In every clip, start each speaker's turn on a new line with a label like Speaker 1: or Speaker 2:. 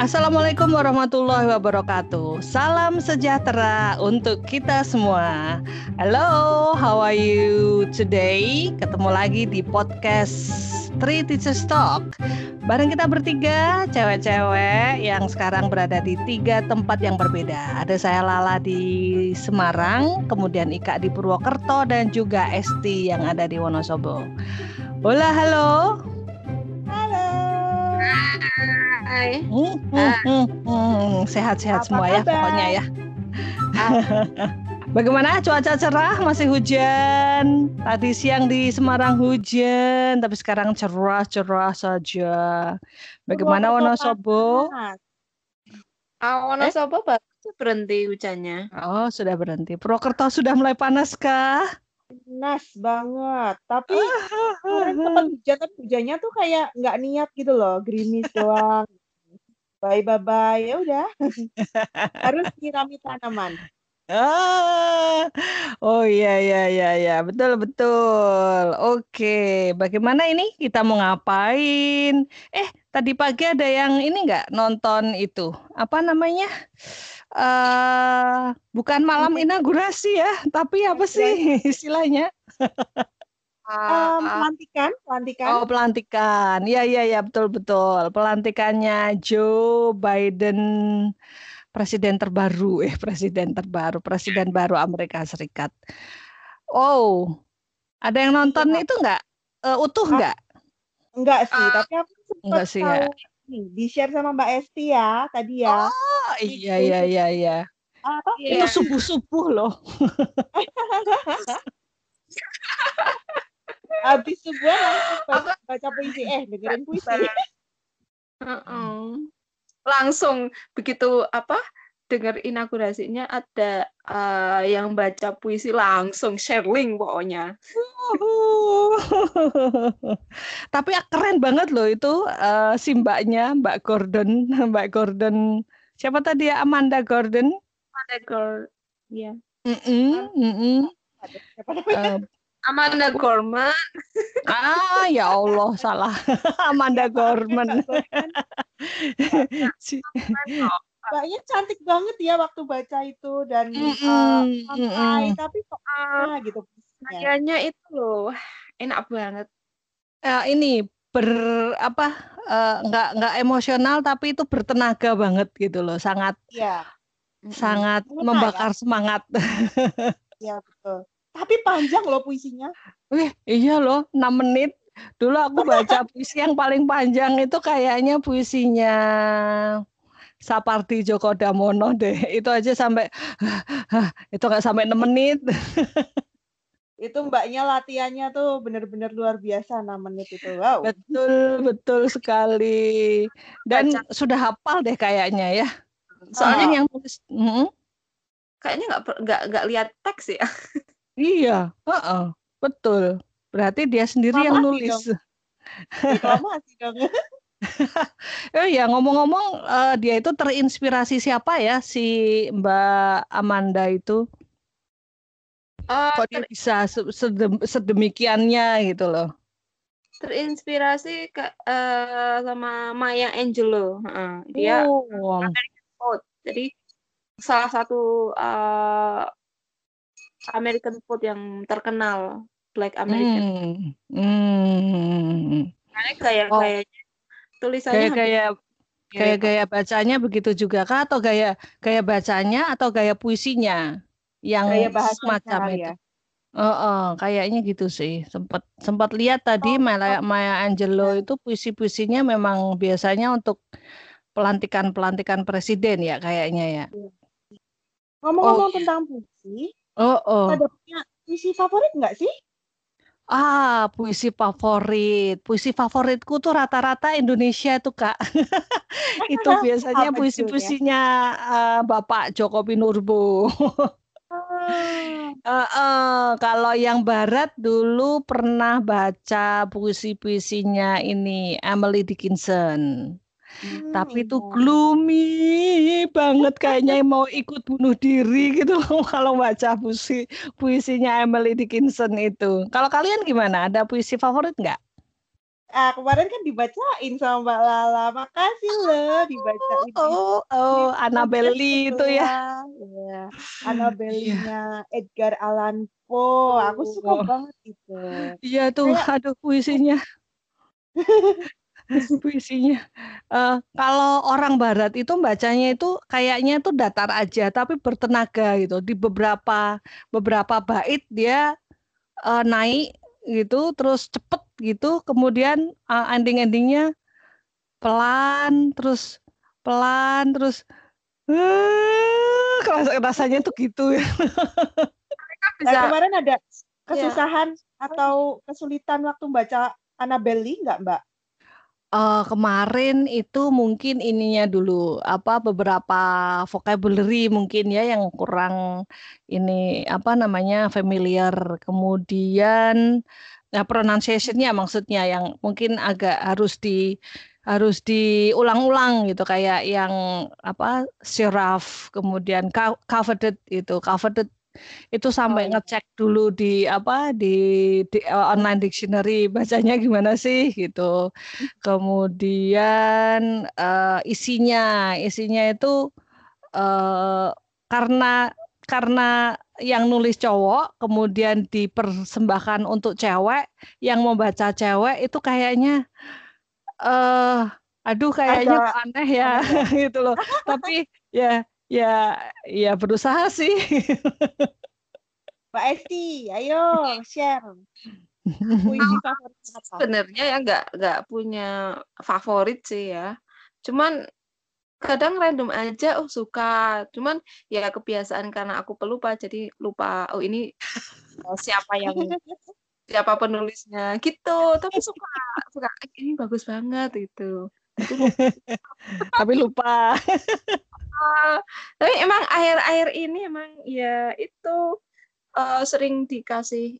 Speaker 1: Assalamualaikum warahmatullahi wabarakatuh. Salam sejahtera untuk kita semua. Hello, how are you today? Ketemu lagi di podcast Three Teachers Talk. Bareng kita bertiga, cewek-cewek yang sekarang berada di tiga tempat yang berbeda. Ada saya Lala di Semarang, kemudian Ika di Purwokerto, dan juga Esti yang ada di Wonosobo. Hola, halo.
Speaker 2: Hai.
Speaker 1: Hmm, hmm, hmm, hmm. Sehat-sehat semua ya pokoknya ya. Bagaimana cuaca cerah masih hujan? Tadi siang di Semarang hujan, tapi sekarang cerah-cerah saja. Bagaimana Wonosobo?
Speaker 2: Ah, Wonosobo baru aja berhenti hujannya.
Speaker 1: Oh, sudah berhenti. Purwokerto sudah mulai panas kah?
Speaker 3: Panas banget. Tapi kemarin sempat hujan, tapi hujannya tuh kayak nggak niat gitu loh, gerimis doang. Bye bye bye, ya udah. Harus nyirami tanaman.
Speaker 1: Ah, oh iya iya iya iya betul betul. Oke, bagaimana ini kita mau ngapain? Eh, tadi pagi ada yang ini nggak nonton itu apa namanya? eh bukan malam inaugurasi ya, tapi apa sih istilahnya?
Speaker 3: Pelantikan.
Speaker 1: Oh, pelantikan. Iya iya ya, betul betul. Pelantikannya Joe Biden presiden terbaru, eh presiden terbaru, presiden baru Amerika Serikat. Oh, ada yang nonton
Speaker 3: Iya.
Speaker 1: itu nggak? Eh, utuh
Speaker 3: Ah,
Speaker 1: nggak?
Speaker 3: Enggak sih, tapi aku sempat
Speaker 1: Enggak sih ya.
Speaker 3: tahu nih, di-share sama Mbak Esti ya tadi ya.
Speaker 1: Oh iya iya iya iya.
Speaker 3: Apa?
Speaker 1: Itu
Speaker 2: Iya.
Speaker 1: subuh-subuh loh.
Speaker 3: Habis sebuah langsung baca, baca puisi, eh dengerin puisi.
Speaker 2: Heeh. Langsung begitu apa? Dengar inaugurasinya ada eh, yang baca puisi langsung share link pokoknya.
Speaker 1: Tapi ya keren banget loh itu eh, si mbaknya, Mbak Gordon, Mbak Gordon. Siapa tadi ya? Amanda Gordon.
Speaker 2: Amanda Gor ya.
Speaker 1: Mm-mm, mm-mm.
Speaker 3: Ada siapa namanya?
Speaker 1: Eh,
Speaker 2: Amanda Gorman.
Speaker 1: ah ya Allah salah. Amanda Gorman.
Speaker 3: Mbaknya cantik banget ya waktu baca itu dan eh,
Speaker 1: Mm-mm,
Speaker 3: santai,
Speaker 1: mm-mm.
Speaker 3: tapi kok
Speaker 2: Ah,
Speaker 3: ah, gitu.
Speaker 2: Kayaknya itu loh, enak banget.
Speaker 1: Eh, ini ber apa eh, nggak nggak emosional tapi itu bertenaga banget gitu loh. Sangat
Speaker 3: Iya,
Speaker 2: Mm-mm.
Speaker 1: sangat
Speaker 3: Mengena ya?
Speaker 1: membakar semangat.
Speaker 3: iya betul. Tapi panjang loh puisinya.
Speaker 1: Wih, iya loh, 6 menit. Dulu aku baca puisi yang paling panjang itu kayaknya puisinya Sapardi Djoko Damono deh. Itu aja sampai itu nggak sampai 6 menit.
Speaker 3: Itu mbaknya latihannya tuh bener-bener luar biasa 6 menit itu. Wow.
Speaker 1: Betul, betul sekali. Dan
Speaker 2: Baca.
Speaker 1: sudah hafal deh kayaknya ya.
Speaker 2: Soalnya
Speaker 1: Soalnya yang tulis Mm,
Speaker 2: kayaknya nggak nggak nggak lihat teks ya.
Speaker 1: iya, heeh, betul. Berarti dia sendiri yang
Speaker 3: Reklamasi
Speaker 1: nulis.
Speaker 3: Reklamasi dong.
Speaker 1: Oh ya, ngomong-ngomong eh, dia itu terinspirasi siapa ya si Mbak Amanda itu?
Speaker 2: Oh,
Speaker 1: Kok dia
Speaker 2: ter-
Speaker 1: bisa se- sedem- sedemikiannya gitu loh.
Speaker 2: terinspirasi ke eh, sama Maya Angelou. Heeh, dia
Speaker 1: Oh.
Speaker 2: Jadi salah satu eh, American poet yang terkenal, Black American.
Speaker 1: hmm, hmm.
Speaker 2: Karena gaya
Speaker 1: Oh.
Speaker 2: gayanya tulisannya hampir
Speaker 1: Gaya-gaya
Speaker 2: mirip.
Speaker 1: gaya-gaya bacanya begitu juga kah atau gaya gaya bacanya atau gaya puisinya yang
Speaker 3: Gaya
Speaker 1: semacam itu?
Speaker 3: ya.
Speaker 1: Oh, oh, kayaknya gitu sih. Sempat sempat lihat tadi
Speaker 3: Oh,
Speaker 1: Maya, Maya Angelou
Speaker 3: ya.
Speaker 1: itu puisi-puisinya memang biasanya untuk pelantikan-pelantikan presiden ya kayaknya ya.
Speaker 3: Ngomong-ngomong
Speaker 1: Oh, iya.
Speaker 3: tentang puisi,
Speaker 1: Oh, oh.
Speaker 3: pada punya puisi favorit nggak sih?
Speaker 1: Ah, puisi favorit. Puisi favoritku tuh rata-rata Indonesia tuh, Kak. Itu biasanya
Speaker 3: judulnya?
Speaker 1: puisi-puisinya eh, Bapak Joko Pinurbo.
Speaker 3: Ah,
Speaker 1: Heeh, kalau yang barat dulu pernah baca puisi-puisinya ini Emily Dickinson. Tapi itu
Speaker 3: Hmm, iya.
Speaker 1: gloomy banget kayaknya mau ikut bunuh diri gitu loh kalau baca puisi puisinya Emily Dickinson itu. Kalau kalian gimana? Ada puisi favorit nggak?
Speaker 3: Ah, kemarin kan dibacain sama Mbak Lala. Makasih loh dibacain.
Speaker 1: Oh, oh, Annabelle itu ya.
Speaker 3: Iya. Annabelle-nya Edgar Allan Poe. Aku suka
Speaker 1: Oh.
Speaker 3: banget itu.
Speaker 1: Iya tuh,
Speaker 3: Kayak-
Speaker 1: aduh puisinya. puisinya. Eh, kalau orang Barat itu bacanya itu kayaknya itu datar aja, tapi bertenaga gitu. Di beberapa beberapa bait dia eh, naik gitu, terus cepet gitu, kemudian eh, ending-endingnya pelan, terus pelan, terus keras- rasanya tuh gitu ya.
Speaker 3: Nah, kemarin ada kesusahan atau kesulitan waktu baca Annabelle nggak Mbak?
Speaker 1: Eh, kemarin itu mungkin ininya dulu apa beberapa vocabulary mungkin ya yang kurang ini apa namanya familiar. Kemudian ya pronunciation-nya maksudnya yang mungkin agak harus di harus diulang-ulang gitu kayak yang apa seraph kemudian co- coveted itu coveted itu sampai
Speaker 3: Oh,
Speaker 1: ngecek dulu di apa di, di eh, online dictionary bacanya gimana sih gitu. Kemudian eh, isinya isinya itu eh, karena karena yang nulis cowok kemudian dipersembahkan untuk cewek yang membaca cewek itu kayaknya eh aduh kayaknya kok aneh ya. gitu loh. Tapi ya ya ya berusaha sih
Speaker 3: Mbak Esti, ayo share. Puisi favorit apa?
Speaker 2: sebenarnya ya nggak nggak punya favorit sih ya. Cuman kadang random aja oh suka. Cuman ya kebiasaan karena aku pelupa jadi lupa oh ini eh, siapa yang siapa penulisnya gitu. Tapi suka suka ini bagus banget itu. Tapi lupa.
Speaker 1: tapi lupa
Speaker 2: Tapi emang akhir-akhir ini emang ya itu eh, sering dikasih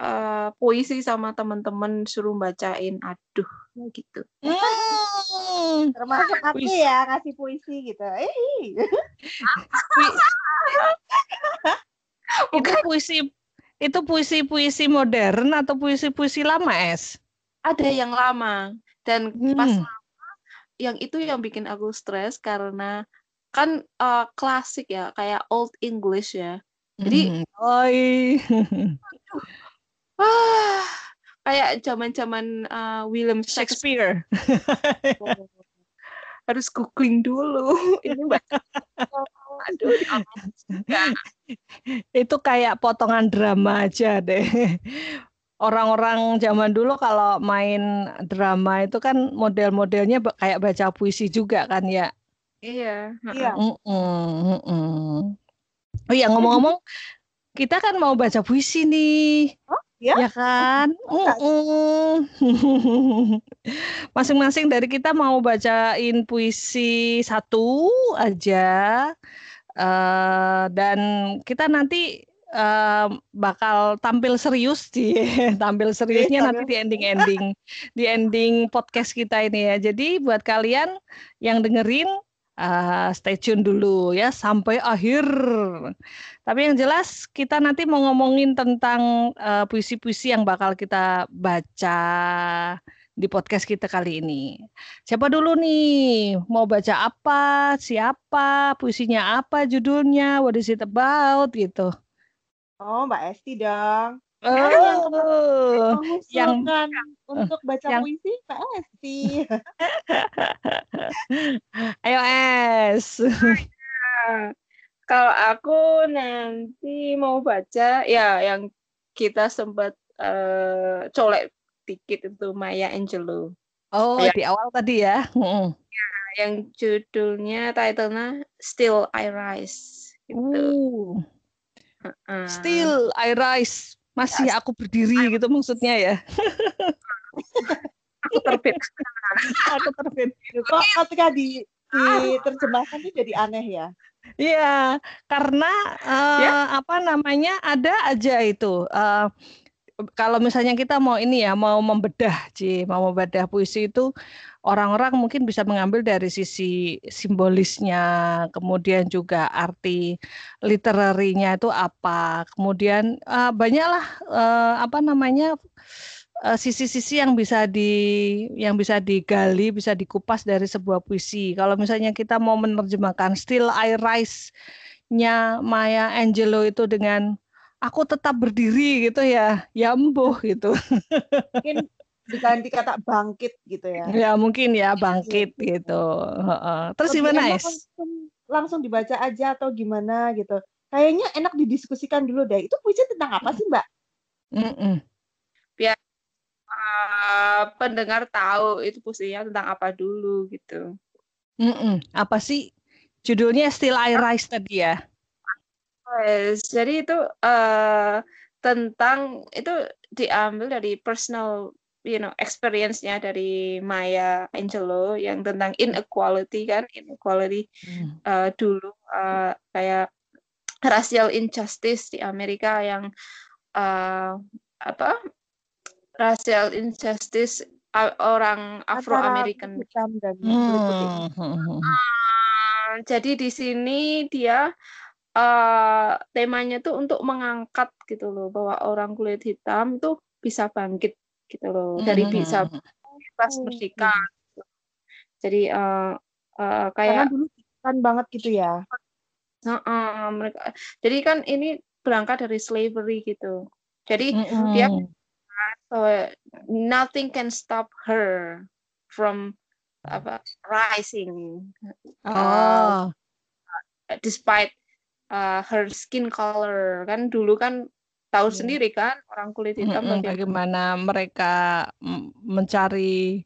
Speaker 2: eh, puisi sama teman-teman suruh bacain. Aduh, ya gitu.
Speaker 1: Hmm.
Speaker 3: Termasuk aku
Speaker 1: Puisi.
Speaker 3: ya ngasih puisi gitu. Eh,
Speaker 1: itu puisi itu puisi-puisi modern atau puisi-puisi lama es
Speaker 2: ada yang lama dan pas
Speaker 1: Hmm.
Speaker 2: lama yang itu yang bikin aku stres karena kan eh, klasik ya kayak old English ya. Jadi-
Speaker 1: Hmm. Oi.
Speaker 2: ah kayak zaman-zaman eh, William Shakespeare.
Speaker 1: Shakespeare.
Speaker 2: Harus googling dulu. Ini aduh
Speaker 1: itu kayak potongan drama aja deh. Orang-orang zaman dulu kalau main drama itu kan model-modelnya kayak baca puisi juga kan ya
Speaker 2: iya
Speaker 3: Iya.
Speaker 1: Oh iya ngomong-ngomong kita kan mau baca puisi nih.
Speaker 3: Oh, ya?
Speaker 1: ya kan? Masing-masing dari kita mau bacain puisi satu aja. Eh, dan kita nanti eh, bakal tampil serius di tampil seriusnya
Speaker 3: Iya,
Speaker 1: nanti di ending-ending di ending podcast kita ini ya. Jadi buat kalian yang dengerin eh, stay tune dulu ya sampai akhir. Tapi yang jelas kita nanti mau ngomongin tentang eh, puisi-puisi yang bakal kita baca di podcast kita kali ini. Siapa dulu nih? Mau baca apa? Siapa? Puisinya apa? Judulnya? What is it about? Gitu.
Speaker 3: Oh, Mbak Esti dong.
Speaker 1: Oh, yang-
Speaker 3: Mengusulkan untuk baca
Speaker 1: yang-
Speaker 3: puisi Esti.
Speaker 1: ayo es.
Speaker 2: Kalau aku nanti mau baca ya yang kita sempat eh, colek dikit itu Maya Angelou
Speaker 1: Oh,
Speaker 2: Ya.
Speaker 1: di awal tadi ya. Mm-mm.
Speaker 2: yang judulnya titlenya Still I Rise gitu.
Speaker 1: Uh,
Speaker 2: Heeh.
Speaker 1: still I rise. Masih aku berdiri gitu maksudnya ya.
Speaker 2: aku terbit.
Speaker 1: Aku terbit.
Speaker 3: Kok ketika di diterjemahkan tuh jadi aneh ya?
Speaker 1: Iya, karena eh, apa namanya ada aja itu. eh, kalau misalnya kita mau ini ya, mau membedah, Ci, mau membedah puisi itu orang-orang mungkin bisa mengambil dari sisi simbolisnya, kemudian juga arti literarinya itu apa, kemudian eh, banyaklah eh, apa namanya eh, sisi-sisi yang bisa di yang bisa digali, bisa dikupas dari sebuah puisi. Kalau misalnya kita mau menerjemahkan Still I Rise-nya Maya Angelou itu dengan aku tetap berdiri gitu ya, ya embuh gitu.
Speaker 3: Mungkin diganti kata bangkit gitu ya.
Speaker 1: Ya mungkin ya bangkit gitu. Terus gimana es?
Speaker 3: Langsung, langsung dibaca aja atau gimana gitu. Kayaknya enak didiskusikan dulu deh. Itu puisi tentang apa sih Mbak?
Speaker 1: Mm -mm.
Speaker 2: Biar uh, pendengar tahu itu puisinya tentang apa dulu gitu.
Speaker 1: Mm -mm. Apa sih judulnya Still I Rise tadi ya?
Speaker 2: Yes, jadi itu uh, tentang itu diambil dari personal you know experience-nya dari Maya Angelou yang tentang inequality kan inequality hmm. uh, dulu uh, kayak racial injustice di Amerika yang uh, apa racial injustice orang Afro American dan hmm. uh, jadi di sini dia uh, temanya tuh untuk mengangkat gitu loh bahwa orang kulit hitam tuh bisa bangkit gitu loh. Dari mm-hmm. bisa bebas oh, merdeka gitu. jadi uh, uh, kayak
Speaker 3: Karena dulu kan banget gitu ya?
Speaker 2: Uh, uh, mereka jadi kan ini berangkat dari slavery gitu. Jadi mm-hmm. dia so nothing can stop her from apa rising.
Speaker 1: Oh. Uh,
Speaker 2: despite uh, her skin color. Kan dulu kan tahu hmm. sendiri kan orang kulit hitam
Speaker 1: hmm, bagaimana mereka mencari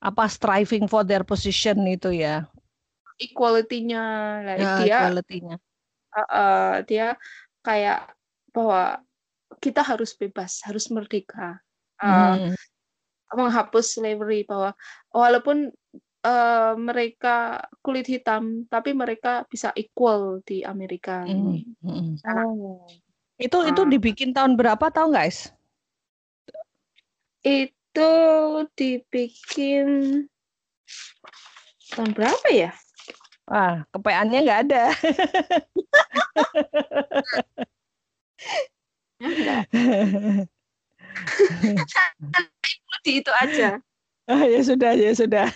Speaker 1: apa striving for their position itu ya
Speaker 2: equality-nya
Speaker 1: lah ya, dia equality-nya
Speaker 2: uh, uh, dia kayak bahwa kita harus bebas harus merdeka uh, hmm. menghapus slavery bahwa walaupun uh, mereka kulit hitam tapi mereka bisa equal di Amerika hmm. Hmm.
Speaker 1: Oh. Itu ah. itu dibikin tahun berapa tahu guys?
Speaker 2: Itu dibikin tahun berapa ya?
Speaker 1: Wah, kepeannya nggak ada.
Speaker 2: di itu aja.
Speaker 1: Oh, ya sudah, ya sudah.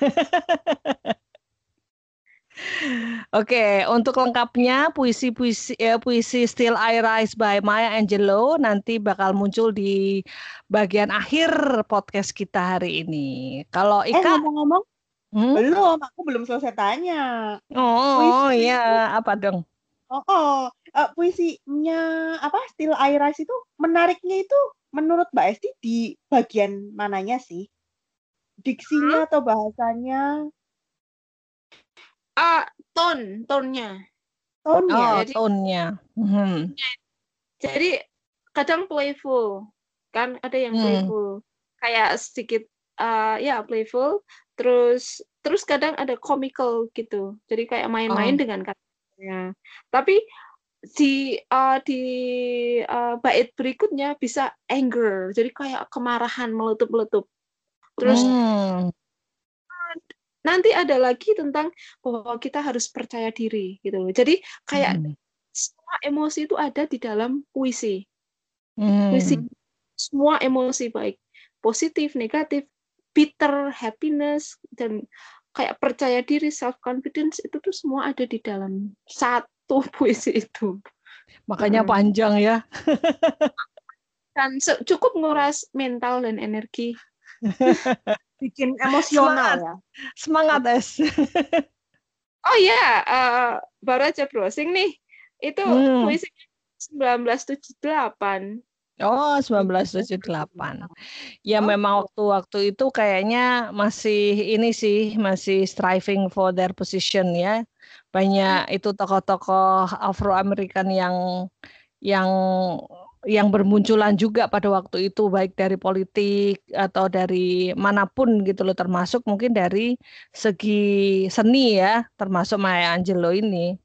Speaker 1: Oke, untuk lengkapnya puisi-puisi ya, puisi Still I Rise by Maya Angelou nanti bakal muncul di bagian akhir podcast kita hari ini. Kalau
Speaker 3: eh, Ika eh, ngomong-ngomong hmm? belum, aku belum selesai tanya.
Speaker 1: Oh, iya, apa dong?
Speaker 3: Oh, oh. Uh, puisinya apa Still I Rise itu menariknya itu menurut Mbak Esti di bagian mananya sih? Diksinya atau bahasanya?
Speaker 2: Ah, tone, tone-nya.
Speaker 1: Tone-nya. Oh, jadi, tone-nya. Hmm.
Speaker 2: Jadi kadang playful, kan ada yang hmm. playful, kayak sedikit uh, ya playful, terus terus kadang ada comical gitu. Jadi kayak main-main oh. dengan katanya. Tapi di uh, di uh, bait berikutnya bisa anger, jadi kayak kemarahan meletup-meletup. Terus hmm nanti ada lagi tentang bahwa kita harus percaya diri gitu loh. Jadi kayak hmm. semua emosi itu ada di dalam puisi. Hmm. Puisi semua emosi baik positif, negatif, bitter, happiness dan kayak percaya diri, self confidence itu tuh semua ada di dalam satu puisi itu.
Speaker 1: Makanya hmm. panjang ya.
Speaker 2: dan cukup nguras mental dan energi.
Speaker 3: bikin emosional
Speaker 1: semangat. ya. Semangat es.
Speaker 2: oh ya, uh, baru aja browsing nih. Itu hmm. puisinya 1978.
Speaker 1: Oh, 1978. Ya oh. memang waktu-waktu itu kayaknya masih ini sih, masih striving for their position ya. Banyak hmm. itu tokoh-tokoh Afro American yang yang yang bermunculan juga pada waktu itu baik dari politik atau dari mana pun gitu loh termasuk mungkin dari segi seni ya termasuk Maya Angelou ini.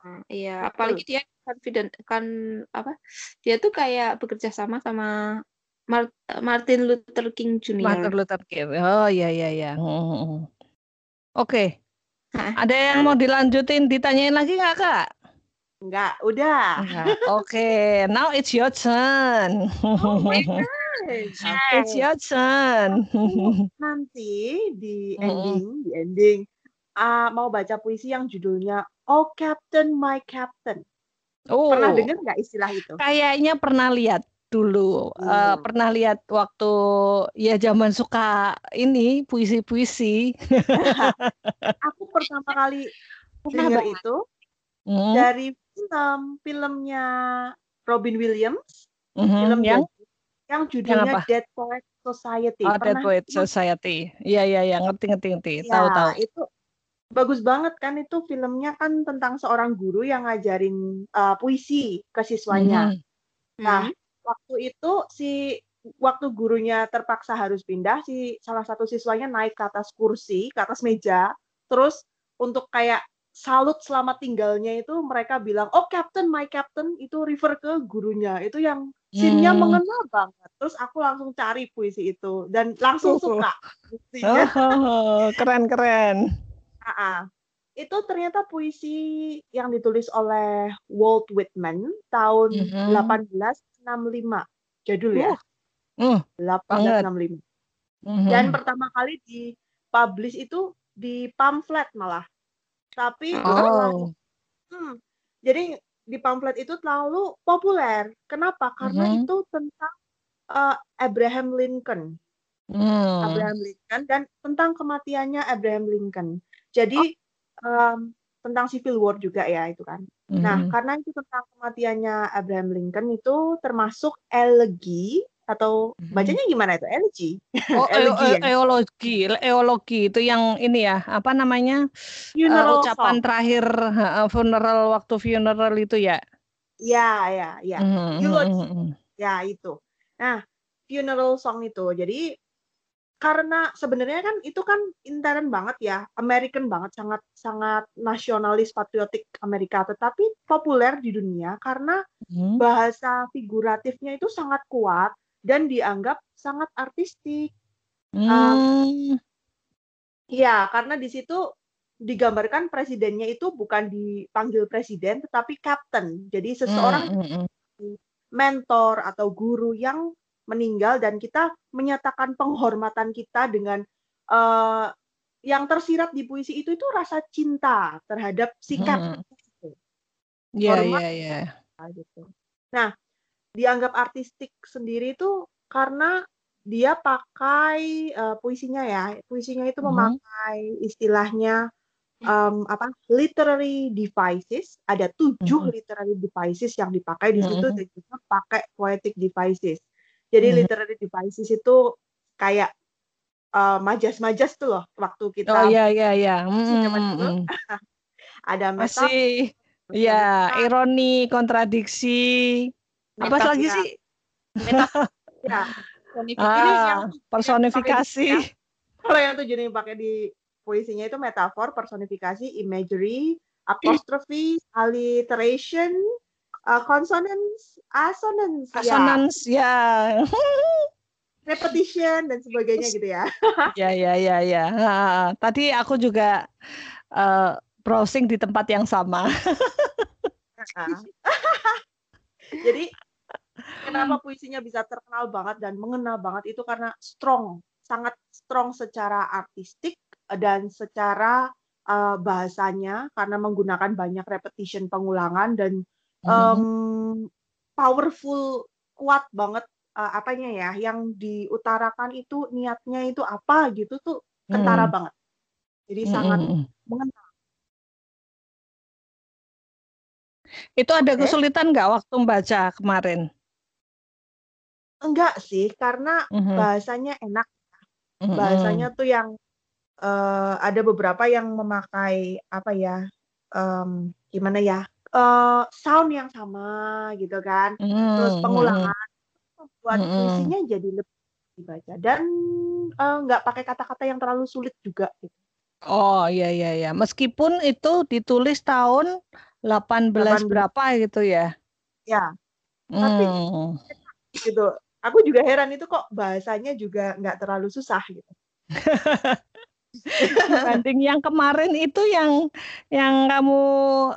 Speaker 2: Hmm, iya, apalagi dia confident kan apa? Dia tuh kayak bekerja sama sama Martin Luther King Jr.
Speaker 1: Martin Luther King. Oh iya iya iya. Hmm. hmm, hmm. Oke. Okay. Ada yang mau dilanjutin ditanyain lagi nggak kak?
Speaker 3: Enggak, udah.
Speaker 1: Oke, okay. now it's your turn.
Speaker 2: Oh my God.
Speaker 1: It's your turn.
Speaker 3: nanti di ending, di ending ah, mau baca puisi yang judulnya Oh Captain My Captain.
Speaker 1: Oh,
Speaker 3: Pernah dengar nggak istilah itu?
Speaker 1: kayaknya pernah lihat dulu. Eh,
Speaker 3: Hmm.
Speaker 1: pernah lihat waktu ya zaman suka ini puisi-puisi.
Speaker 3: Aku pertama kali
Speaker 2: Pernah
Speaker 3: dengar itu
Speaker 1: Hmm,
Speaker 3: dari film filmnya Robin Williams,
Speaker 1: mhm,
Speaker 3: film
Speaker 1: yang
Speaker 3: yang judulnya
Speaker 1: apa?
Speaker 3: Dead Poet Society.
Speaker 1: Oh, Dead Poet? Society. Iya, iya, iya, ngerti, ngerti, ngerti.
Speaker 3: Ya,
Speaker 1: Tahu, tahu.
Speaker 3: itu bagus banget kan itu filmnya kan tentang seorang guru yang ngajarin uh, puisi ke siswanya.
Speaker 1: Mhm.
Speaker 3: Nah, waktu itu si waktu gurunya terpaksa harus pindah, si salah satu siswanya naik ke atas kursi, ke atas meja, terus untuk kayak salut selama tinggalnya itu mereka bilang, "Oh, Captain, my Captain," itu refer ke gurunya. Itu yang scene-nya
Speaker 1: Hmm.
Speaker 3: mengena banget. Terus aku langsung cari puisi itu dan langsung
Speaker 1: Oh.
Speaker 3: suka
Speaker 1: Oh,
Speaker 3: puisinya.
Speaker 1: oh, keren, keren.
Speaker 3: Ah. Itu ternyata puisi yang ditulis oleh Walt Whitman tahun
Speaker 1: Mhm.
Speaker 3: 1865. Jadul ya.
Speaker 1: Uh,
Speaker 3: 1865.
Speaker 1: mhm.
Speaker 3: Dan pertama kali di publish itu di pamflet malah. Tapi
Speaker 1: Oh.
Speaker 3: hmm, jadi di pamflet itu terlalu populer. Kenapa? Karena
Speaker 1: Mhm.
Speaker 3: itu tentang eh, Abraham Lincoln.
Speaker 1: Hmm.
Speaker 3: Abraham Lincoln dan tentang kematiannya Abraham Lincoln. Jadi em, tentang Civil War juga ya itu kan. Nah,
Speaker 1: Mhm.
Speaker 3: karena itu tentang kematiannya Abraham Lincoln itu termasuk elegi atau bacanya gimana itu? Elegy.
Speaker 1: Oh, eo-
Speaker 3: Elegy ya?
Speaker 1: eologi, eologi itu yang ini ya, apa namanya? eh,
Speaker 3: Funeral
Speaker 1: ucapan
Speaker 3: song.
Speaker 1: terakhir funeral waktu funeral itu ya.
Speaker 3: Ya, ya, ya.
Speaker 1: Mhm,
Speaker 3: Eulogy.
Speaker 1: mhm, mhm.
Speaker 3: Ya, itu. Nah, funeral song itu. Jadi karena sebenarnya kan itu kan intern banget ya, American banget, sangat sangat nasionalis patriotik Amerika, tetapi populer di dunia karena
Speaker 1: Mhm.
Speaker 3: bahasa figuratifnya itu sangat kuat dan dianggap sangat artistik.
Speaker 1: Hmm.
Speaker 3: Iya, karena di situ digambarkan presidennya itu bukan dipanggil presiden tetapi captain. Jadi seseorang
Speaker 1: Hmm, hmm, hmm.
Speaker 3: mentor atau guru yang meninggal dan kita menyatakan penghormatan kita dengan eh, yang tersirat di puisi itu itu rasa cinta terhadap si
Speaker 1: Hmm. Iya, iya, iya.
Speaker 3: gitu. Nah, dianggap artistik sendiri itu karena dia pakai eh, puisinya ya. Puisinya itu
Speaker 1: Mhm.
Speaker 3: memakai istilahnya em, apa? literary devices. Ada tujuh
Speaker 1: Mhm.
Speaker 3: literary devices yang dipakai di situ
Speaker 1: Mhm.
Speaker 3: dan juga pakai poetic devices. Jadi
Speaker 1: Mhm.
Speaker 3: literary devices itu kayak eh, majas-majas tuh loh waktu
Speaker 1: Oh
Speaker 3: kita
Speaker 1: iya, iya, iya. Hmm, hmm,
Speaker 3: dulu
Speaker 1: hmm.
Speaker 3: ada
Speaker 1: Masih, ya, ironi, kontradiksi. Apa lagi
Speaker 3: ya.
Speaker 1: sih?
Speaker 3: ya.
Speaker 2: Personifikasi.
Speaker 3: Ini yang
Speaker 1: Ah, personifikasi.
Speaker 3: Kalau yang tujuan yang pakai di puisinya itu metafor, personifikasi, imagery, apostrophe, alliteration, uh, consonance, assonance, ya,
Speaker 1: Assonance, ya.
Speaker 3: repetition dan sebagainya gitu ya.
Speaker 1: Ya, ya, ya, ya. Ah, Tadi aku juga eh, browsing di tempat yang sama.
Speaker 3: Jadi kenapa puisinya bisa terkenal banget dan mengena banget itu karena strong, sangat strong secara artistik dan secara uh, bahasanya karena menggunakan banyak repetition pengulangan dan em, powerful kuat banget uh, apanya ya yang diutarakan itu niatnya itu apa gitu tuh kentara
Speaker 1: Hmm.
Speaker 3: banget. Jadi
Speaker 1: Hmm,
Speaker 3: sangat
Speaker 1: hmm, hmm.
Speaker 3: mengena.
Speaker 1: Itu ada kesulitan nggak waktu membaca kemarin?
Speaker 3: Enggak sih karena
Speaker 1: Mhm,
Speaker 3: bahasanya enak.
Speaker 1: mhm.
Speaker 3: bahasanya tuh yang eh, ada beberapa yang memakai apa ya em, gimana ya eh, sound yang sama gitu kan terus
Speaker 1: Mhm,
Speaker 3: pengulangan membuat
Speaker 1: Mhm.
Speaker 3: puisinya jadi lebih dibaca dan eh, nggak pakai kata-kata yang terlalu sulit juga gitu.
Speaker 1: Oh iya iya iya. Meskipun itu ditulis tahun 18
Speaker 3: 18.
Speaker 1: berapa gitu ya.
Speaker 3: ya Tapi-
Speaker 1: Hmm.
Speaker 3: gitu aku juga heran itu kok bahasanya juga nggak terlalu susah gitu
Speaker 1: Dibanding yang kemarin itu yang yang kamu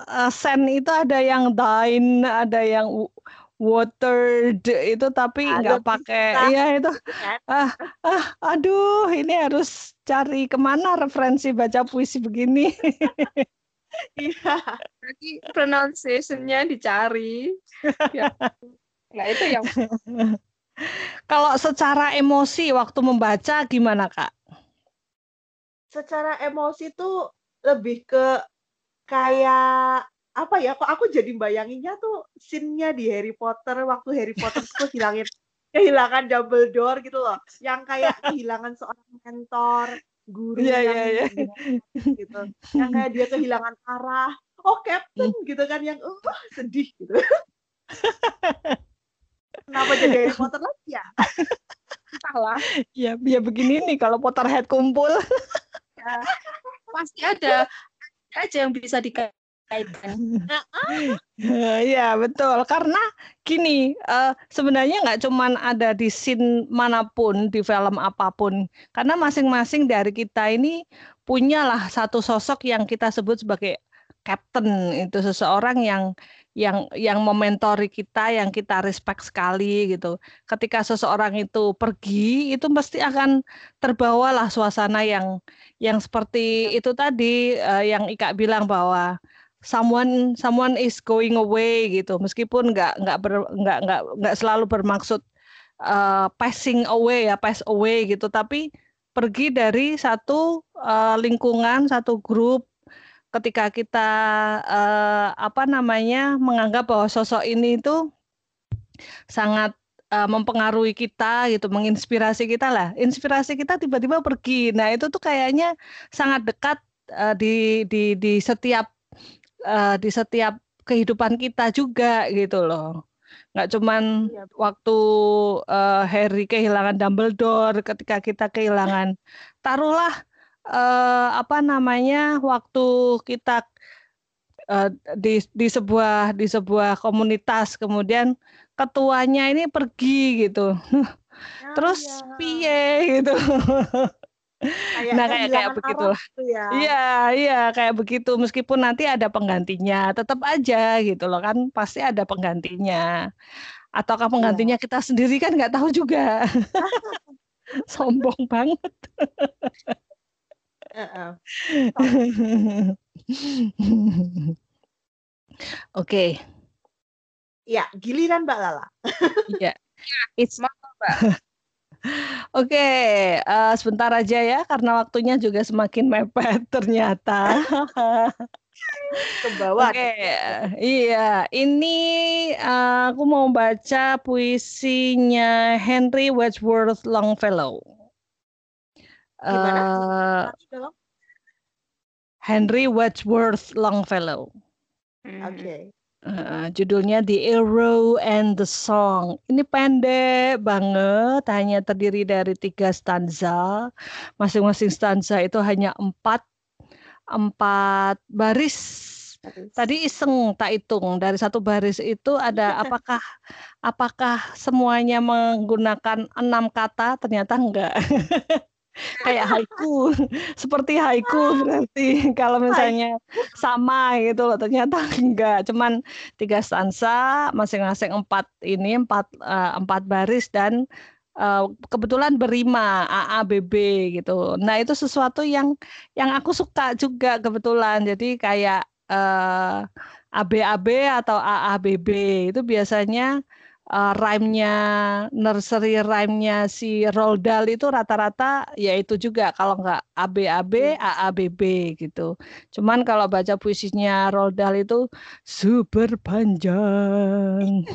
Speaker 1: eh, send itu ada yang dine, ada yang watered itu tapi nggak pakai iya itu
Speaker 3: Kan?
Speaker 1: ah ah aduh ini harus cari ke mana referensi baca puisi begini
Speaker 3: Iya.
Speaker 2: Jadi pronunciation-nya dicari. Ya. Nah, itu yang
Speaker 1: kalau secara emosi waktu membaca gimana kak
Speaker 3: Secara emosi tuh lebih ke kayak apa ya? Kok aku jadi bayanginnya tuh scene-nya di Harry Potter waktu Harry Potter tuh hilangin kehilangan Dumbledore gitu loh. Yang kayak kehilangan seorang mentor, guru
Speaker 1: Iya,
Speaker 3: yang
Speaker 1: iya, iya.
Speaker 3: gitu. Yang kayak dia kehilangan arah. Oh, Captain gitu kan yang uh, sedih gitu. Kenapa jadi Harry Potter lagi ya?
Speaker 2: entahlah.
Speaker 1: ya ya begini nih kalau Potterhead kumpul
Speaker 2: Ya, pasti ada aja yang bisa dikaitkan.
Speaker 1: Iya betul karena gini eh, sebenarnya nggak cuman ada di scene mana pun di film apa pun karena masing-masing dari kita ini punyalah satu sosok yang kita sebut sebagai captain itu seseorang yang yang yang mementori kita yang kita respect sekali gitu. Ketika seseorang itu pergi itu mesti akan terbawalah suasana yang yang seperti itu tadi eh, yang Ika bilang bahwa someone someone is going away gitu. Meskipun nggak nggak nggak nggak nggak selalu bermaksud uh, passing away ya pass away gitu. Tapi pergi dari satu uh, lingkungan satu grup ketika kita uh, apa namanya menganggap bahwa sosok ini itu sangat uh, mempengaruhi kita gitu menginspirasi kita lah inspirasi kita tiba-tiba pergi nah itu tuh kayaknya sangat dekat uh, di di di setiap uh, di setiap kehidupan kita juga gitu loh. Nggak cuman
Speaker 3: Iya.
Speaker 1: waktu uh, Harry kehilangan Dumbledore, ketika kita kehilangan, taruhlah uh, apa namanya waktu kita uh, di di sebuah di sebuah komunitas, kemudian ketuanya ini pergi gitu. Terus
Speaker 3: ya.
Speaker 1: piye gitu.
Speaker 3: Kayak
Speaker 1: Nah, kayak- kayak begitulah.
Speaker 3: gitu ya.
Speaker 1: Iya, iya kayak begitu. Meskipun nanti ada penggantinya, tetap aja gitu loh kan, pasti ada penggantinya. Ataukah penggantinya kita sendiri kan nggak tahu juga. Sombong banget.
Speaker 3: Heeh.
Speaker 1: Oke,
Speaker 3: Ya, giliran Mbak Lala.
Speaker 1: iya. It's
Speaker 2: Mau, Mbak?
Speaker 1: Oke, eh, sebentar aja ya karena waktunya juga semakin mepet ternyata.
Speaker 3: Ke bawah.
Speaker 1: Oke, iya. Ini eh, aku mau baca puisinya Henry Wadsworth Longfellow.
Speaker 3: Gimana? Dong.
Speaker 1: Henry Wadsworth Longfellow.
Speaker 2: Hmm.
Speaker 3: Oke.
Speaker 1: Eh, judulnya The Arrow and the Song. Ini pendek banget, hanya terdiri dari tiga stanza. Masing-masing stanza itu hanya empat empat baris. Tadi iseng tak hitung dari satu baris itu ada apakah apakah semuanya menggunakan enam kata? Ternyata enggak. Kayak haiku, seperti haiku berarti kalau misalnya sama gitu loh. Ternyata enggak, cuman tiga stansa, masing-masing empat ini empat eh, empat baris dan eh, kebetulan berima A A B B gitu. Nah itu sesuatu yang yang aku suka juga kebetulan. Jadi kayak eh, ABAB atau AABB itu biasanya eh, rhyme-nya nursery rhyme-nya si Roald Dahl itu rata-rata yaitu juga kalau nggak ABAB AABB gitu. Cuman kalau baca puisinya Roald Dahl itu super panjang.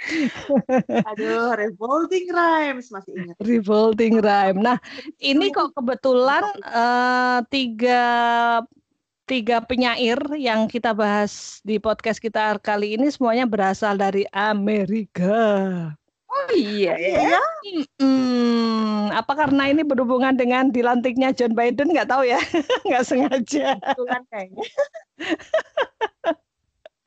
Speaker 3: Aduh, revolting rhymes masih ingat.
Speaker 1: Revolting rhyme. Nah, ini kok kebetulan eh, tiga tiga penyair yang kita bahas di podcast kita kali ini semuanya berasal dari Amerika.
Speaker 2: Oh iya ya.
Speaker 3: Iya,
Speaker 1: Hmm, apa karena ini berhubungan dengan dilantiknya John Biden? Nggak tahu ya, nggak sengaja.
Speaker 3: kebetulan kayaknya.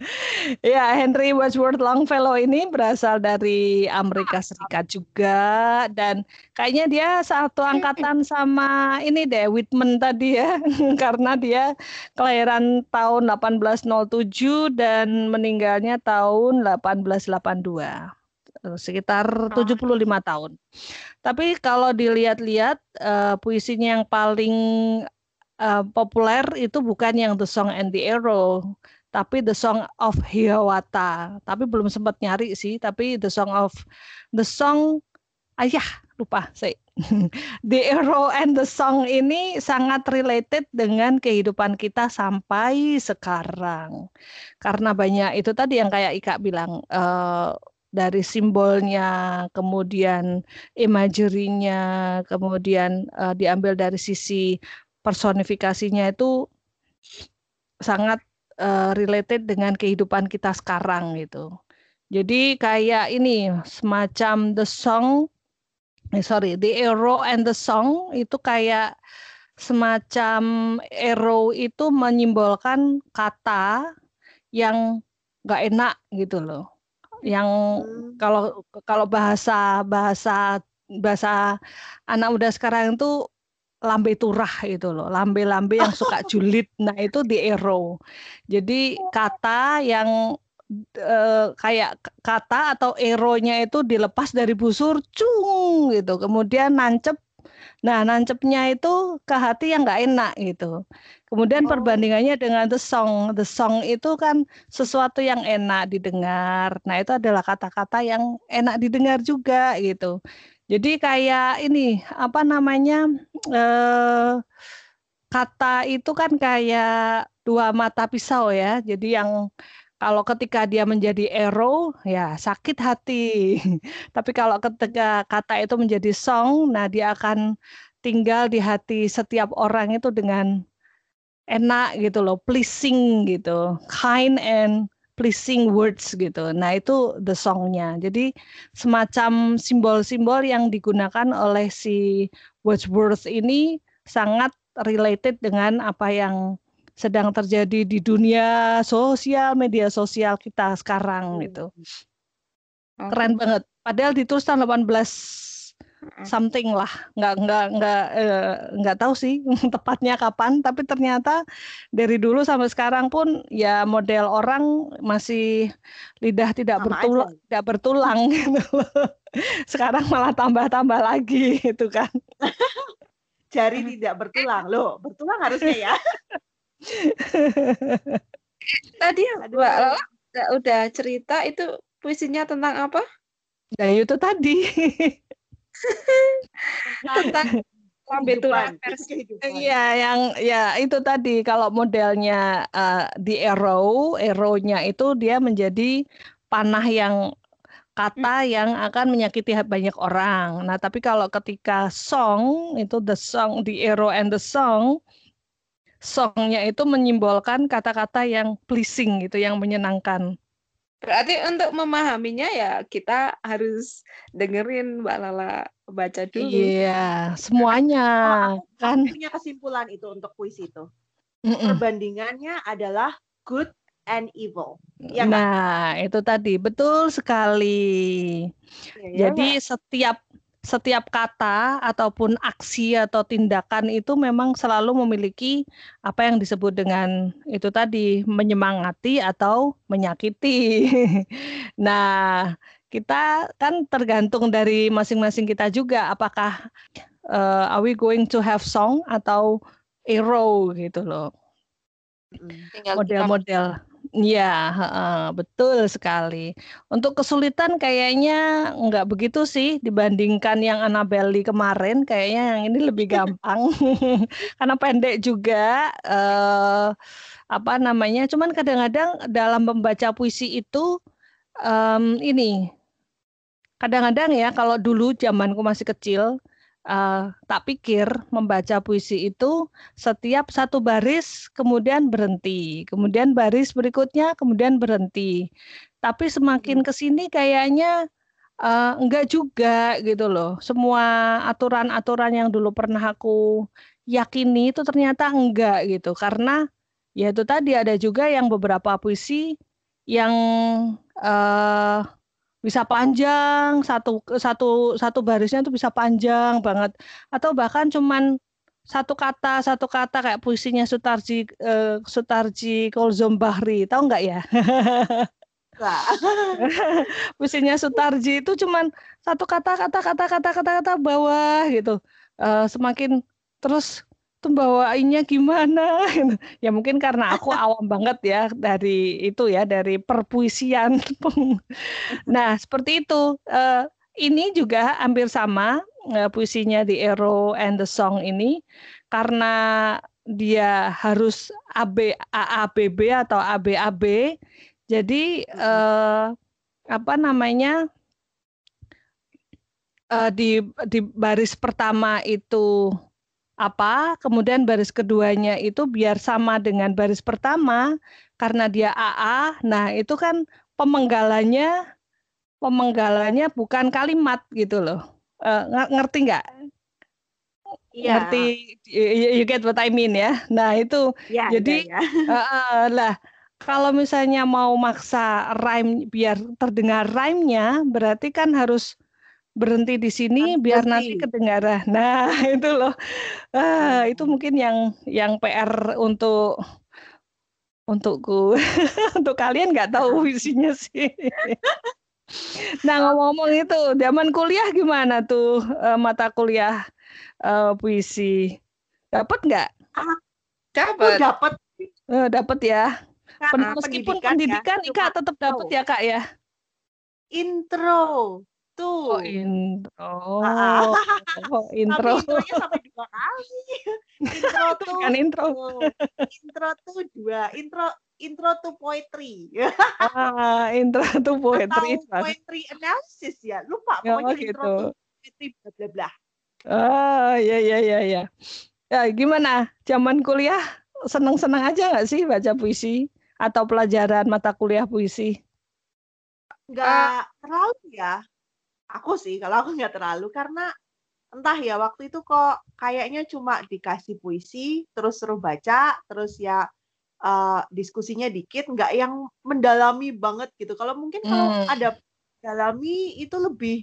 Speaker 1: Ya, Henry Wadsworth Longfellow ini berasal dari Amerika Serikat juga dan kayaknya dia satu angkatan sama ini deh Whitman tadi ya. Karena dia kelahiran tahun 1807 dan meninggalnya tahun 1882 sekitar 75 tahun. Tapi kalau dilihat-lihat uh, puisinya yang paling uh, populer itu bukan yang The Song and the Arrow, tapi The Song of Hiawatha. Tapi belum sempat nyari sih, tapi The Song of The Song ayah lupa saya. the Arrow and the Song ini sangat related dengan kehidupan kita sampai sekarang. Karena banyak itu tadi yang kayak Ika bilang uh, dari simbolnya, kemudian imajerinya, kemudian uh, diambil dari sisi personifikasinya itu sangat uh, related dengan kehidupan kita sekarang gitu. Jadi kayak ini semacam the song, eh, sorry, the arrow and the song itu kayak semacam arrow itu menyimbolkan kata yang nggak enak gitu loh. Yang hmm. kalau kalau bahasa bahasa bahasa anak muda sekarang itu lambe turah itu loh, lambe-lambe yang suka julid. Nah, itu di ero. Jadi kata yang eh, kayak kata atau eronya itu dilepas dari busur cung gitu. Kemudian nancep Nah, nancepnya itu ke hati yang nggak enak gitu. Kemudian oh. perbandingannya dengan the song. The song itu kan sesuatu yang enak didengar. Nah, itu adalah kata-kata yang enak didengar juga gitu. Jadi kayak ini apa namanya eh, kata itu kan kayak dua mata pisau ya. Jadi yang kalau ketika dia menjadi arrow ya sakit hati. Tapi kalau ketika kata itu menjadi song, nah dia akan tinggal di hati setiap orang itu dengan enak gitu loh, pleasing gitu, kind and pleasing words gitu. Nah itu the songnya. Jadi semacam simbol-simbol yang digunakan oleh si Wordsworth ini sangat related dengan apa yang sedang terjadi di dunia sosial media sosial kita sekarang hmm. gitu. Keren banget. Padahal ditulis tahun 18 something lah. Nggak nggak nggak eh, nggak tahu sih tepatnya kapan. Tapi ternyata dari dulu sampai sekarang pun ya model orang masih lidah tidak Sama bertulang aja. tidak bertulang gitu sekarang malah tambah-tambah lagi itu kan.
Speaker 3: Jari tidak bertulang. Loh bertulang harusnya ya.
Speaker 2: Tadi yang Mbak udah cerita itu puisinya tentang apa?
Speaker 1: Nah itu tadi
Speaker 2: tentang lambe
Speaker 1: Iya, yang ya itu tadi kalau modelnya uh, di arrow, arrow-nya itu dia menjadi panah yang kata hmm. yang akan menyakiti banyak orang. Nah, tapi kalau ketika song itu the song, the arrow and the song, songnya itu menyimbolkan kata-kata yang pleasing gitu, yang menyenangkan.
Speaker 2: Berarti untuk memahaminya ya kita harus dengerin Mbak Lala baca dulu.
Speaker 1: Iya, semuanya oh, kan.
Speaker 3: Punya kesimpulan itu untuk puisi itu. Mm -mm. Perbandingannya adalah good and evil.
Speaker 1: Ya nah, kan? itu tadi betul sekali. Ya, Jadi ya, setiap setiap kata ataupun aksi atau tindakan itu memang selalu memiliki apa yang disebut dengan itu tadi menyemangati atau menyakiti. nah, kita kan tergantung dari masing-masing kita juga apakah uh, are we going to have song atau arrow gitu loh. Model-model Iya, betul sekali. Untuk kesulitan kayaknya nggak begitu sih dibandingkan yang Annabelle kemarin. Kayaknya yang ini lebih gampang karena pendek juga. Eh, apa namanya? Cuman kadang-kadang dalam membaca puisi itu um, ini kadang-kadang ya kalau dulu zamanku masih kecil uh, tak pikir membaca puisi itu setiap satu baris kemudian berhenti, kemudian baris berikutnya kemudian berhenti. Tapi semakin hmm. ke sini kayaknya uh, enggak juga gitu loh. Semua aturan-aturan yang dulu pernah aku yakini itu ternyata enggak gitu karena ya itu tadi ada juga yang beberapa puisi yang uh, bisa panjang satu satu satu barisnya tuh bisa panjang banget. Atau bahkan cuman satu kata satu kata kayak puisinya Sutarji uh, Sutarji Kolzom Bahri tahu nggak ya? Puisinya Sutarji itu cuman satu kata kata kata kata kata kata bawah gitu. Uh, semakin terus tuh bawainnya gimana? Ya mungkin karena aku awam banget ya dari itu ya dari perpuisian. Nah seperti itu. Uh, ini juga hampir sama uh, puisinya di Ero and the Song ini. Karena dia harus AB AABB atau ABAB jadi uh, apa namanya di di baris pertama itu apa, kemudian baris keduanya itu biar sama dengan baris pertama karena dia AA. Nah, itu kan pemenggalannya pemenggalannya bukan kalimat gitu loh. Uh, ngerti nggak?
Speaker 3: Yeah.
Speaker 1: Ngerti you get what I mean ya. Nah, itu
Speaker 3: yeah,
Speaker 1: jadi yeah, yeah. Uh, uh, lah kalau misalnya mau maksa rhyme biar terdengar rhyme-nya berarti kan harus berhenti di sini biar nanti kedengaran. Nah, itu loh. Ah, itu mungkin yang yang PR untuk untukku. untuk kalian nggak tahu isinya sih. nah, ngomong-ngomong itu, zaman kuliah gimana tuh uh, mata kuliah uh, puisi? Dapat nggak?
Speaker 2: Dapat.
Speaker 3: Dapat.
Speaker 1: Uh, dapat ya. Kan, Meskipun pendidikan, pendidikan ya. Ika tetap dapat ya, Kak ya.
Speaker 3: Intro
Speaker 1: Oh, intro. Oh, oh intro.
Speaker 3: Tapi intronya sampai dua kali. Intro tuh
Speaker 1: kan intro.
Speaker 3: intro tuh dua. Intro intro to poetry.
Speaker 1: ah, intro to poetry.
Speaker 3: Atau poetry analysis ya. Lupa oh, pokoknya gitu. intro to poetry bla bla bla.
Speaker 1: Ah, ya ya ya ya. Ya, gimana? Zaman kuliah seneng-seneng aja nggak sih baca puisi atau pelajaran mata kuliah puisi?
Speaker 3: Nggak uh, terlalu ya aku sih kalau aku nggak terlalu karena entah ya waktu itu kok kayaknya cuma dikasih puisi terus suruh baca terus ya uh, diskusinya dikit nggak yang mendalami banget gitu kalau mungkin kalau hmm. ada dalami itu lebih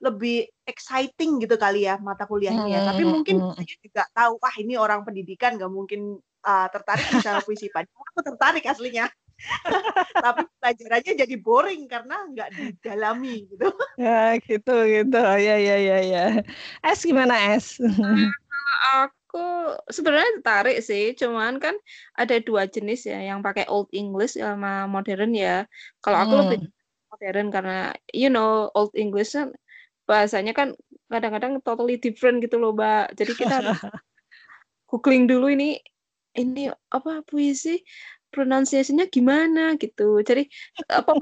Speaker 3: lebih exciting gitu kali ya mata kuliahnya hmm. tapi mungkin hmm. saya juga tahu wah ini orang pendidikan nggak mungkin uh, tertarik sama puisi padahal aku tertarik aslinya tapi pelajarannya jadi boring karena nggak didalami gitu.
Speaker 1: Ya gitu gitu ya ya ya ya. Es gimana es?
Speaker 2: aku sebenarnya tertarik sih, cuman kan ada dua jenis ya, yang pakai Old English sama modern ya. Kalau aku hmm. lebih modern karena you know Old English kan bahasanya kan kadang-kadang totally different gitu loh, Mbak. Jadi kita googling dulu ini ini apa puisi pronunciation-nya gimana gitu. Jadi apa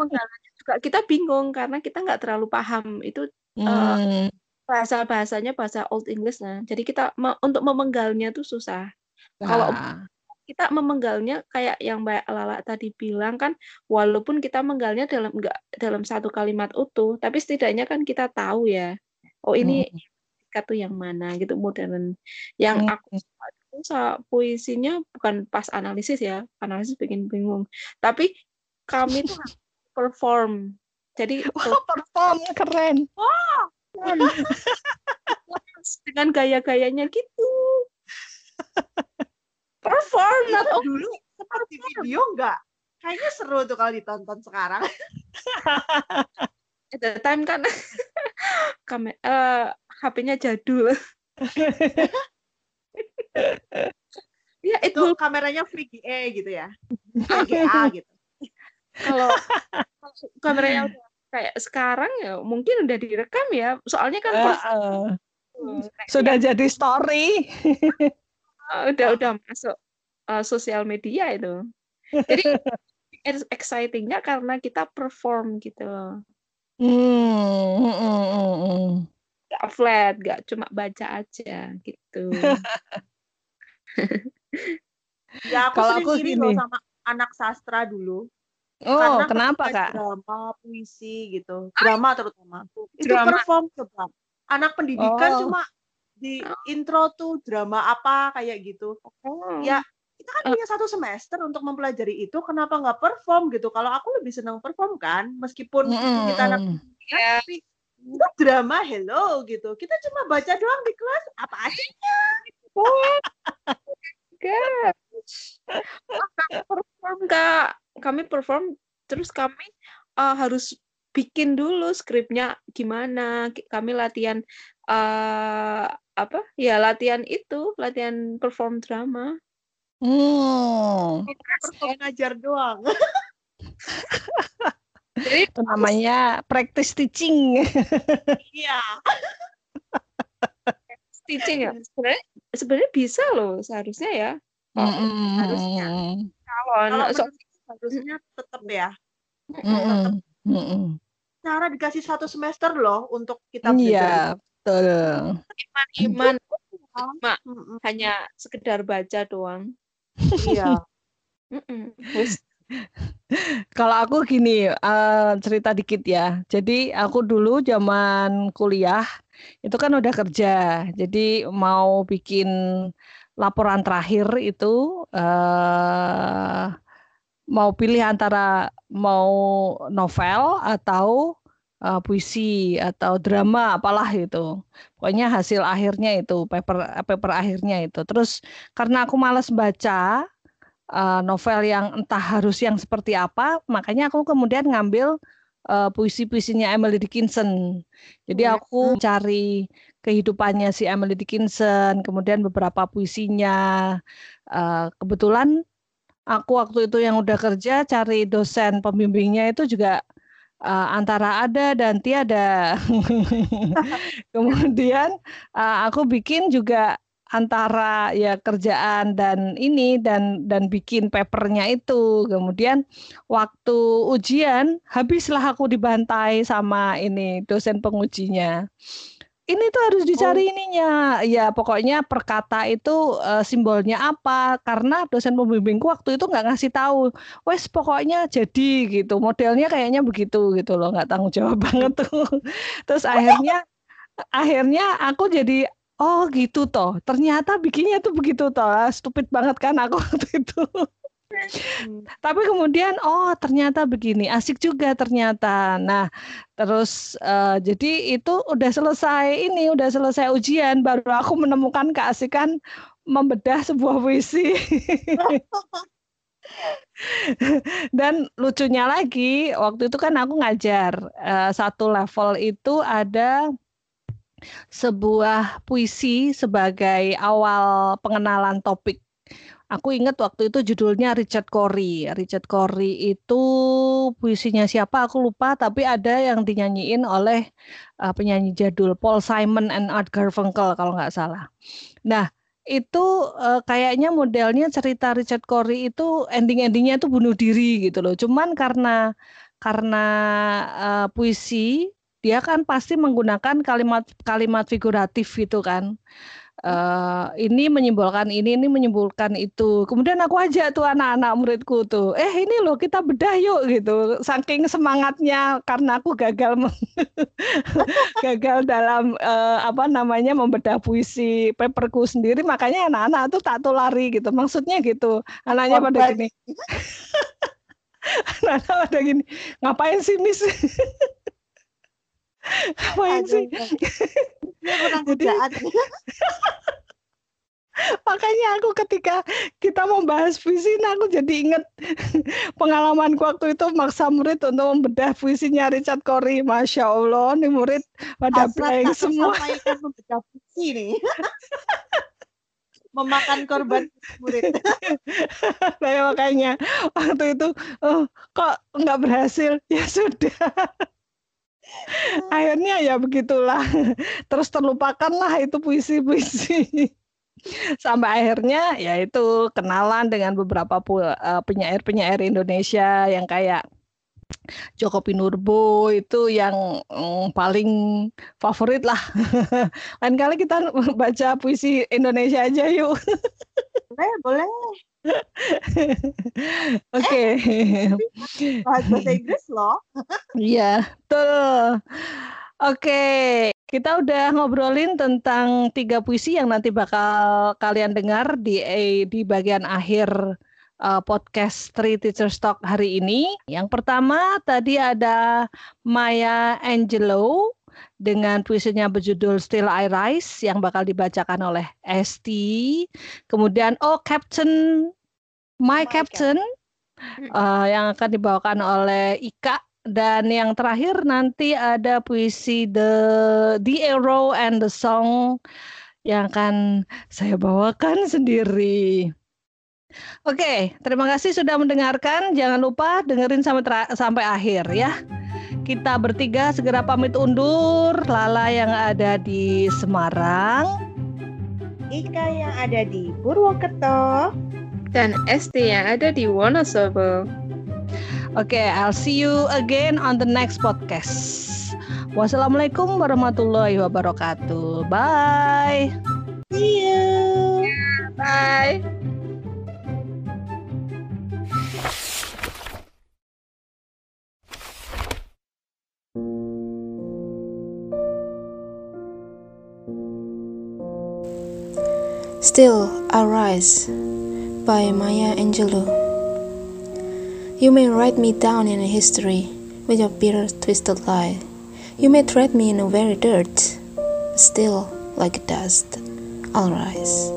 Speaker 2: juga kita bingung karena kita nggak terlalu paham itu hmm. uh, bahasa bahasanya bahasa Old English nah. Jadi kita me untuk memenggalnya tuh susah. Nah. Kalau kita memenggalnya kayak yang Mbak Lala tadi bilang kan, walaupun kita menggalnya dalam enggak dalam satu kalimat utuh, tapi setidaknya kan kita tahu ya. Oh ini hmm. tuh yang mana gitu modern. Yang hmm. aku puisinya bukan pas analisis ya, analisis bikin bingung. Tapi kami tuh perform. Jadi
Speaker 1: wow, perform keren.
Speaker 2: Wow. dengan gaya-gayanya gitu. Perform
Speaker 3: atau dulu seperti video enggak? Kayaknya seru tuh kalau ditonton sekarang.
Speaker 2: At the time kan kami uh, HP-nya jadul
Speaker 3: itu kameranya VGA gitu ya. VGA gitu.
Speaker 2: Kalau kameranya udah kayak sekarang ya mungkin udah direkam ya. Soalnya kan uh, uh.
Speaker 1: sudah jadi story.
Speaker 2: Udah udah masuk uh, sosial media itu. Jadi excitingnya karena kita perform gitu loh.
Speaker 1: Hmm, hmm, hmm,
Speaker 2: hmm. gak flat gak cuma baca aja gitu
Speaker 3: ya aku Kalau aku iri loh sama anak sastra dulu.
Speaker 1: Oh, Karena kenapa kak?
Speaker 3: Drama, puisi gitu, drama terutama. Itu drama. perform coba. Anak pendidikan oh. cuma di intro tuh drama apa kayak gitu. Oh. Ya itu kita kan punya satu semester untuk mempelajari itu, kenapa nggak perform gitu? Kalau aku lebih senang perform kan, meskipun kita anak.
Speaker 2: Ya.
Speaker 3: tapi itu drama hello gitu. Kita cuma baca doang di kelas, apa aslinya?
Speaker 2: Gosh. Kami perform kak kami perform terus kami eh, harus bikin dulu skripnya gimana kami latihan eh apa ya latihan itu latihan perform drama
Speaker 1: Hmm,
Speaker 3: Perform ngajar doang.
Speaker 2: jadi
Speaker 1: itu namanya practice teaching.
Speaker 3: Iya.
Speaker 2: teaching ya sebenarnya sebenarnya bisa loh seharusnya ya
Speaker 3: harusnya.
Speaker 2: kalau
Speaker 3: Kalau
Speaker 2: anak so-
Speaker 3: menurut harusnya tetap ya.
Speaker 1: Mm-mm.
Speaker 3: Cara dikasih satu semester loh untuk kita
Speaker 1: Iya, betul.
Speaker 2: iman Mak.
Speaker 3: Mm-mm.
Speaker 2: hanya sekedar baca doang
Speaker 3: Iya.
Speaker 2: Wes.
Speaker 1: Kalau aku gini, eh, cerita dikit ya. Jadi aku dulu zaman kuliah itu kan udah kerja. Jadi mau bikin laporan terakhir itu eh, mau pilih antara mau novel atau eh, puisi atau drama apalah itu. Pokoknya hasil akhirnya itu paper paper akhirnya itu. Terus karena aku malas baca eh, novel yang entah harus yang seperti apa, makanya aku kemudian ngambil eh, puisi-puisinya Emily Dickinson. Jadi
Speaker 3: Hmm.
Speaker 1: aku cari kehidupannya si Emily Dickinson, kemudian beberapa puisinya. Eh, kebetulan aku waktu itu yang udah kerja cari dosen pembimbingnya itu juga eh, antara ada dan tiada. Kemudian eh, aku bikin juga antara ya kerjaan dan ini dan dan bikin papernya itu. Kemudian waktu ujian habislah aku dibantai sama ini dosen pengujinya. Ini tuh harus dicari ininya. Ya pokoknya per kata itu eh, simbolnya apa? Karena dosen pembimbingku waktu itu nggak ngasih tahu. Wes pokoknya jadi gitu. Modelnya kayaknya begitu gitu loh. Nggak tanggung jawab banget tuh. Terus akhirnya akhirnya aku jadi oh gitu toh. Ternyata bikinnya tuh begitu toh. Ah, stupid banget kan aku waktu itu.
Speaker 3: Hmm.
Speaker 1: tapi kemudian oh ternyata begini. Asik juga ternyata. Nah terus eh, jadi itu udah selesai ini udah selesai ujian. Baru aku menemukan keasikan membedah sebuah puisi. Dan lucunya lagi waktu itu kan aku ngajar eh, satu level itu ada sebuah puisi sebagai awal pengenalan topik. Aku ingat waktu itu judulnya Richard Cory. Richard Cory itu puisinya siapa aku lupa, tapi ada yang dinyanyiin oleh uh, penyanyi jadul Paul Simon and Art Garfunkel kalau nggak salah. Nah itu uh, kayaknya modelnya cerita Richard Cory itu ending-endingnya itu bunuh diri gitu loh. Cuman karena karena uh, puisi dia kan pasti menggunakan kalimat-kalimat figuratif gitu kan. Eh, ini menyimbolkan ini, ini menyimbolkan itu. Kemudian aku ajak tuh anak-anak muridku tuh, eh ini loh kita bedah yuk gitu. Saking semangatnya karena aku gagal gagal dalam eh, apa namanya membedah puisi paperku sendiri, makanya anak-anak tuh tak tulari gitu. Maksudnya gitu. Anaknya pada gini. anak-anak pada gini, ngapain sih Miss? ngapain sih?
Speaker 3: Dia kurang
Speaker 1: Jadi-
Speaker 3: kerjaan.
Speaker 1: Makanya aku ketika kita membahas puisi, nah aku jadi inget pengalamanku waktu itu maksa murid untuk membedah puisinya Richard Cory. Masya Allah, nih murid pada blank semua.
Speaker 3: membedah puisi nih. Memakan korban murid.
Speaker 1: Saya makanya waktu itu, oh, kok nggak berhasil? Ya sudah. Akhirnya ya begitulah. Terus terlupakanlah itu puisi-puisi. Sampai akhirnya ya itu kenalan dengan beberapa eh, penyair-penyair Indonesia yang kayak Joko Pinurbo itu yang mm, paling favorit lah. Lain kali kita baca puisi Indonesia aja yuk.
Speaker 3: Boleh, boleh.
Speaker 1: Oke.
Speaker 3: Bahas bahasa Inggris loh.
Speaker 1: Iya, betul. Oke. kita udah ngobrolin tentang tiga puisi yang nanti bakal kalian dengar di eh, di bagian akhir uh, podcast Three Teachers Talk hari ini. Yang pertama tadi ada Maya Angelou dengan puisinya berjudul Still I Rise yang bakal dibacakan oleh Esti. Kemudian Oh Captain My, My Captain, Captain. Uh, yang akan dibawakan oleh Ika dan yang terakhir nanti ada puisi The The Arrow and the Song yang akan saya bawakan sendiri. Oke, terima kasih sudah mendengarkan. Jangan lupa dengerin sampai sampai akhir ya. Kita bertiga segera pamit undur. Lala yang ada di Semarang,
Speaker 3: Ika yang ada di Purwokerto,
Speaker 2: dan Esti yang ada di Wonosobo.
Speaker 1: Oke, okay, I'll see you again on the next podcast. Wassalamualaikum warahmatullahi wabarakatuh. Bye.
Speaker 3: See you.
Speaker 2: Yeah, bye.
Speaker 4: Still Arise by Maya Angelou. You may write me down in history with your bitter, twisted lie. You may tread me in the very dirt, still, like dust, I'll rise.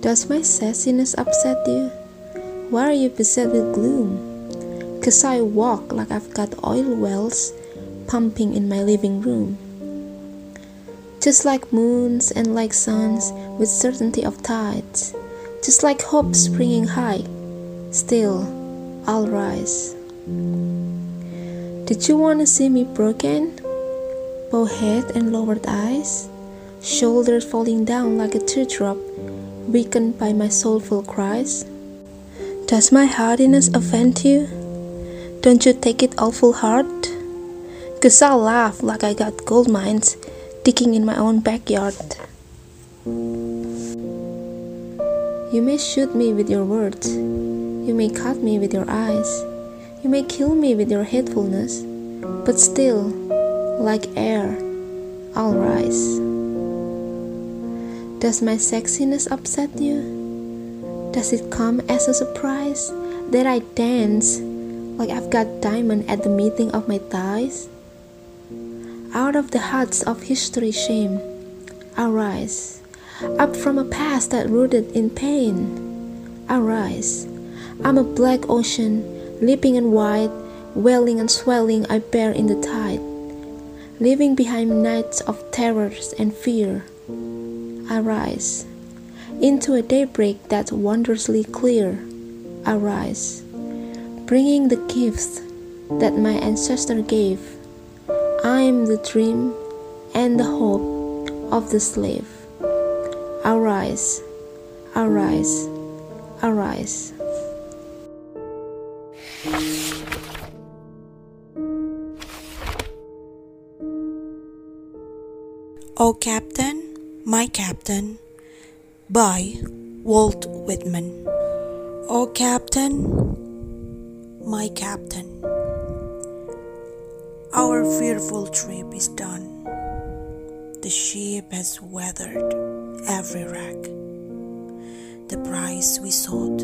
Speaker 4: Does my sassiness upset you? Why are you beset with gloom? Cause I walk like I've got oil wells pumping in my living room. Just like moons and like suns with certainty of tides just like hope springing high. Still, I'll rise. Did you want to see me broken? Bow head and lowered eyes, shoulders falling down like a teardrop, weakened by my soulful cries? Does my hardiness offend you? Don't you take it awful hard? Cause I'll laugh like I got gold mines digging in my own backyard. You may shoot me with your words. You may cut me with your eyes. You may kill me with your hatefulness. But still, like air, I'll rise. Does my sexiness upset you? Does it come as a surprise that I dance like I've got diamond at the meeting of my thighs? Out of the huts of history shame, Arise, up from a past that rooted in pain. Arise. I'm a black ocean, leaping and wide, welling and swelling I bear in the tide. Leaving behind nights of terrors and fear, Arise. Into a daybreak that's wondrously clear, Arise. Bringing the gifts that my ancestor gave. I'm the dream and the hope of the slave. Arise, arise, arise.
Speaker 5: O Captain, My Captain by Walt Whitman. O Captain, My Captain, our fearful trip is done. The ship has weathered every wreck. The prize we sought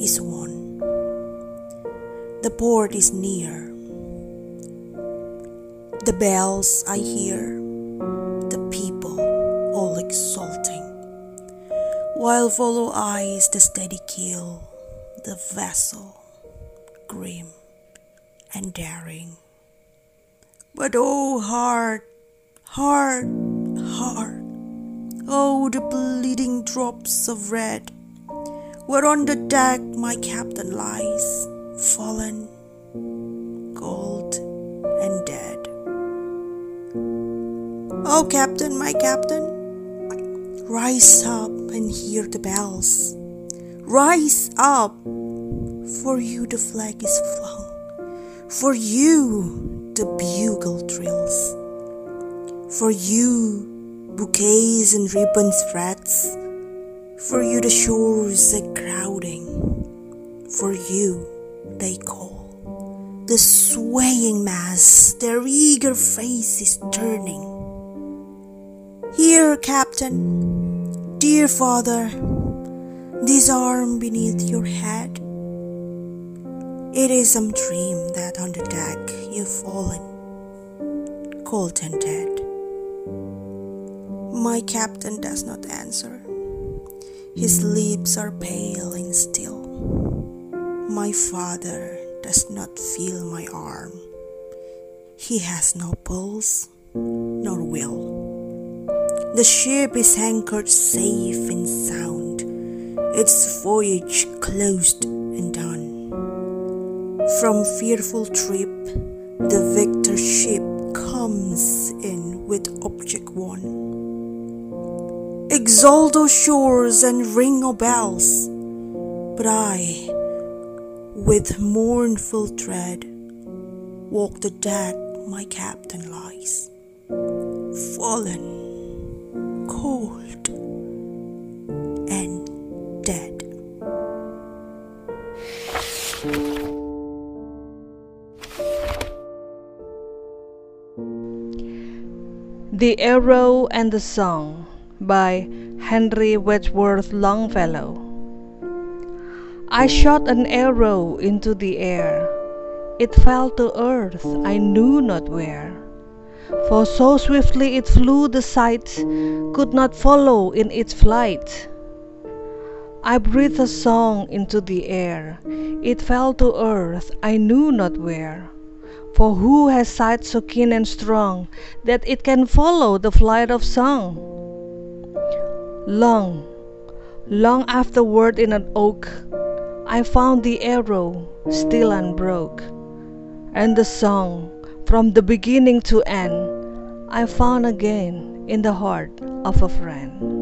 Speaker 5: is won. The port is near. The bells I hear, the people all exulting, while follow eyes the steady keel, the vessel grim and daring. But oh, heart, heart, heart, Oh, the bleeding drops of red, where on the deck my captain lies, fallen, cold, and dead. Oh, captain, my captain, rise up and hear the bells. Rise up, for you the flag is flung, for you the bugle trills, for you bouquets and ribbons frets. For you the shores are crowding, for you they call, the swaying mass, their eager faces turning. Here, Captain, dear father, this arm beneath your head. It is some dream that on the deck you've fallen, cold and dead. My captain does not answer. His lips are pale and still. My father does not feel my arm. He has no pulse nor will. The ship is anchored safe and sound, its voyage closed and done. From fearful trip, the victor ship comes in with object won. Exalt, O shores, and ring, O bells, but I, with mournful tread, walk the deck my captain lies, fallen, cold,
Speaker 1: The Arrow and the Song by Henry Wadsworth Longfellow. I shot an arrow into the air. It fell to earth, I knew not where. For so swiftly it flew, the sight could not follow in its flight. I breathed a song into the air. It fell to earth, I knew not where. For who has sight so keen and strong that it can follow the flight of song? Long, long afterward in an oak, I found the arrow still unbroke, and the song from the beginning to end I found again in the heart of a friend.